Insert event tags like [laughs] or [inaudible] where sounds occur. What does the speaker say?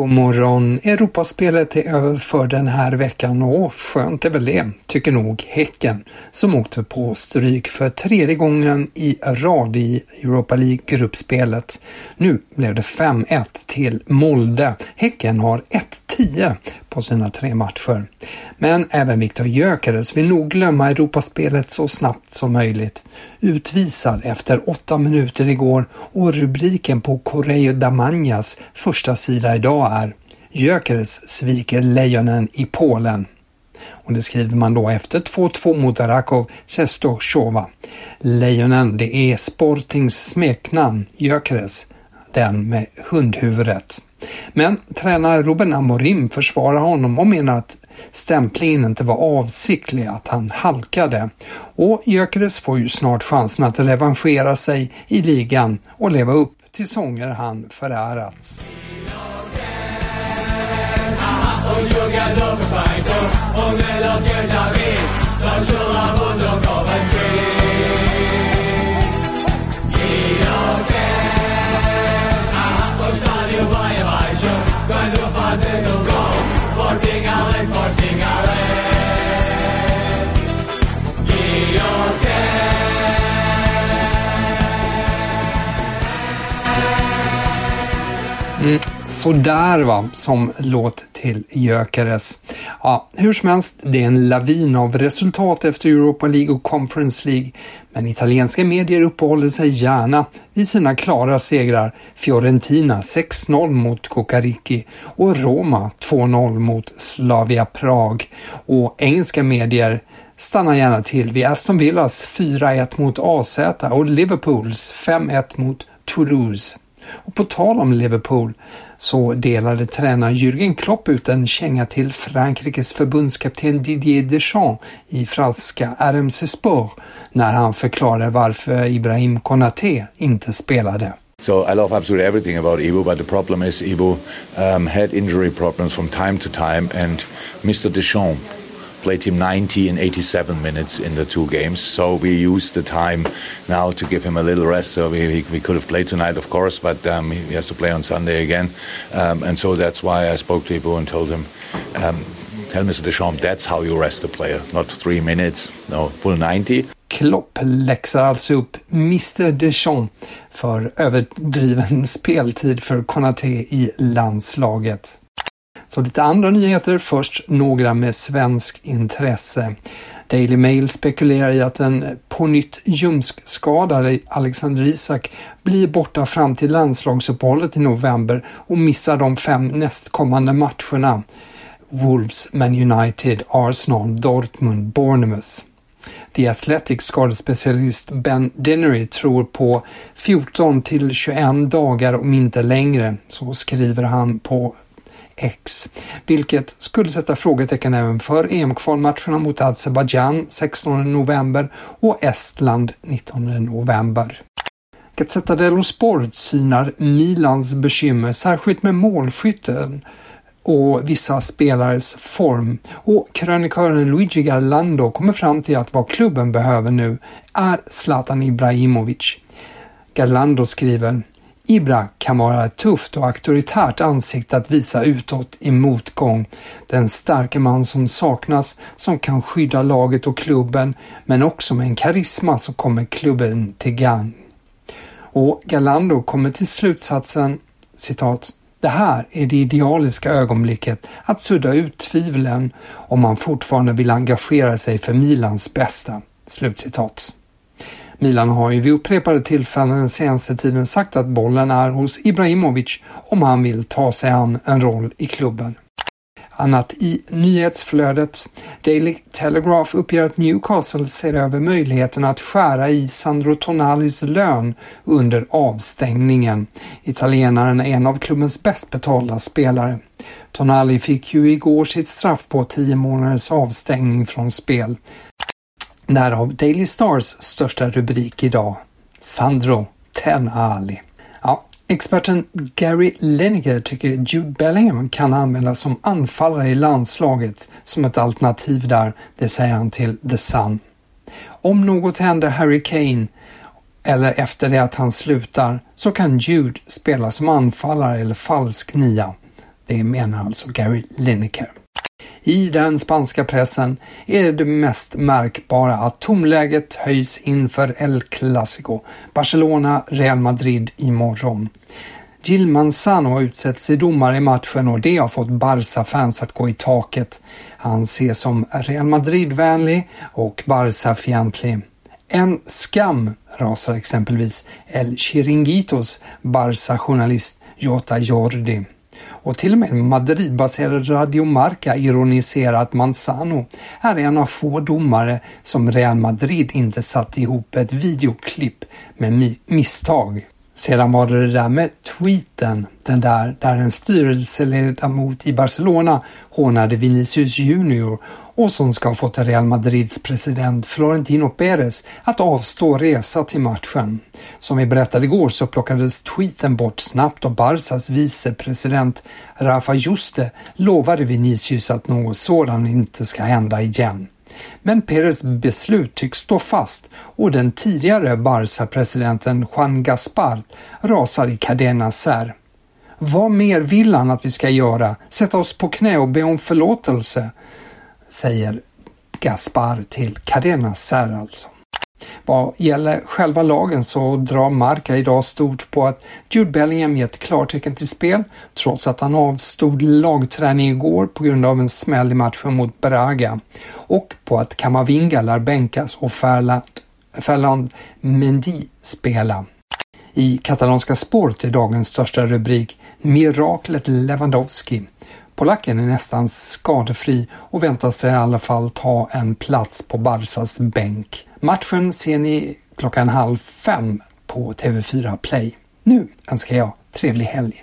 God morgon! Europaspelet är över för den här veckan och skönt är väl det, tycker nog Häcken, som åkte på stryk för tredje gången i rad i Europa League-gruppspelet. Nu blev det 5-1 till Molde. Häcken har 1-10 på sina tre matcher. Men även Viktor Gyökeres vill nog glömma Europaspelet så snabbt som möjligt. Utvisad efter åtta minuter igår och rubriken på Correio da Magnas första sida idag är Gyökeres sviker lejonen i Polen. Och det skriver man då efter 2-2 mot Arakov Czestochowa. Lejonen, det är Sportings smeknamn, Gyökeres, den med hundhuvudet. Men tränare Ruben Amorim försvarar honom och menar att stämplingen inte var avsiktlig, att han halkade. Och Gyökeres får ju snart chansen att revanschera sig i ligan och leva upp till sånger han förärats. Mm, Mm. sådär va, som låt till Gyökeres. Ja, hur som helst, det är en lavin av resultat efter Europa League och Conference League. Men italienska medier uppehåller sig gärna vid sina klara segrar. Fiorentina 6-0 mot Kokariki och Roma 2-0 mot Slavia Prag. Och engelska medier stannar gärna till vid Aston Villas 4-1 mot AZ och Liverpools 5-1 mot Toulouse. Och på tal om Liverpool så delade tränaren Jürgen Klopp ut en känga till Frankrikes förbundskapten Didier Deschamps i franska RMC Sport när han förklarade varför Ibrahim Konaté inte spelade. So I love absolutely everything about Ivo, but the problem is Ivo um, had injury problems from time to time, and Mr. Deschamps played him 90 and 87 minutes in the two games. So we used the time now to give him a little rest. So we, we could have played tonight, of course, but um, he has to play on Sunday again. Um, and so that's why I spoke to Ivo and told him, um, tell Mr. Deschamps, that's how you rest a player, not three minutes, no, full 90. Klopp läxar alltså upp Mr Deschamps för överdriven [laughs] speltid för Konaté i landslaget. Så lite andra nyheter, först några med svenskt intresse. Daily Mail spekulerar i att den på nytt ljumskskadade Alexander Isak blir borta fram till landslagsuppehållet i november och missar de fem nästkommande matcherna. Wolves, Man United, Arsenal, Dortmund, Bournemouth. The Athletic skadespecialist Ben Dinnery tror på 14 till 21 dagar om inte längre, så skriver han på X, vilket skulle sätta frågetecken även för EM-kvalmatcherna mot Azerbajdzjan 16 november och Estland 19 november. Gazzetta dello Sport synar Milans bekymmer, särskilt med målskytten och vissa spelares form. Och krönikören Luigi Garlando kommer fram till att vad klubben behöver nu är Zlatan Ibrahimovic. Garlando skriver Ibra kan vara ett tufft och auktoritärt ansikte att visa utåt i motgång. Den starke man som saknas, som kan skydda laget och klubben, men också med en karisma som kommer klubben till gagn. Och Galando kommer till slutsatsen citat det här är det idealiska ögonblicket att sudda ut tvivlen om man fortfarande vill engagera sig för Milans bästa." Slutcitat. Milan har ju vid upprepade tillfällen den senaste tiden sagt att bollen är hos Ibrahimovic om han vill ta sig an en roll i klubben. Annat i nyhetsflödet. Daily Telegraph uppger att Newcastle ser över möjligheten att skära i Sandro Tonalis lön under avstängningen. Italienaren är en av klubbens bäst betalda spelare. Tonali fick ju igår sitt straff på 10 månaders avstängning från spel. Därav Daily Stars största rubrik idag. Sandro Tenali. Ja, experten Gary Lineker tycker Jude Bellingham kan användas som anfallare i landslaget som ett alternativ där, det säger han till The Sun. Om något händer Harry Kane eller efter det att han slutar så kan Jude spela som anfallare eller falsk nia. Det menar alltså Gary Lineker. I den spanska pressen är det mest märkbara att tomläget höjs inför El Clasico, Barcelona-Real Madrid imorgon. Gil Manzano har utsetts till domare i matchen och det har fått Barca-fans att gå i taket. Han ses som Real Madrid-vänlig och Barca-fientlig. En skam, rasar exempelvis El Chiringuitos Barca-journalist Jota Jordi och till och med Madridbaserade Radio Marca ironiserar att Manzano är en av få domare som Real Madrid inte satt ihop ett videoklipp med misstag. Sedan var det det där med tweeten, den där där en styrelseledamot i Barcelona hånade Vinicius Junior och som ska ha fått Real Madrids president Florentino Pérez att avstå resa till matchen. Som vi berättade igår så plockades tweeten bort snabbt och Barsas vicepresident Rafa Juste lovade Vinicius att något sådant inte ska hända igen. Men Pérez beslut tycks stå fast och den tidigare Barca-presidenten Juan Gaspar rasar i cadena ser. Vad mer vill han att vi ska göra? Sätta oss på knä och be om förlåtelse? Säger Gaspar till Cadena Ser alltså. Vad gäller själva lagen så drar Marca idag stort på att Jude Bellingham gett klartecken till spel trots att han avstod lagträning igår på grund av en smäll i matchen mot Braga och på att Kamavinga lär bänkas och Ferland, Ferland Mendy spela. I katalanska Sport är dagens största rubrik Miraklet Lewandowski. Polacken är nästan skadefri och väntar sig i alla fall ta en plats på Barsas bänk. Matchen ser ni klockan halv fem på TV4 Play. Nu önskar jag trevlig helg!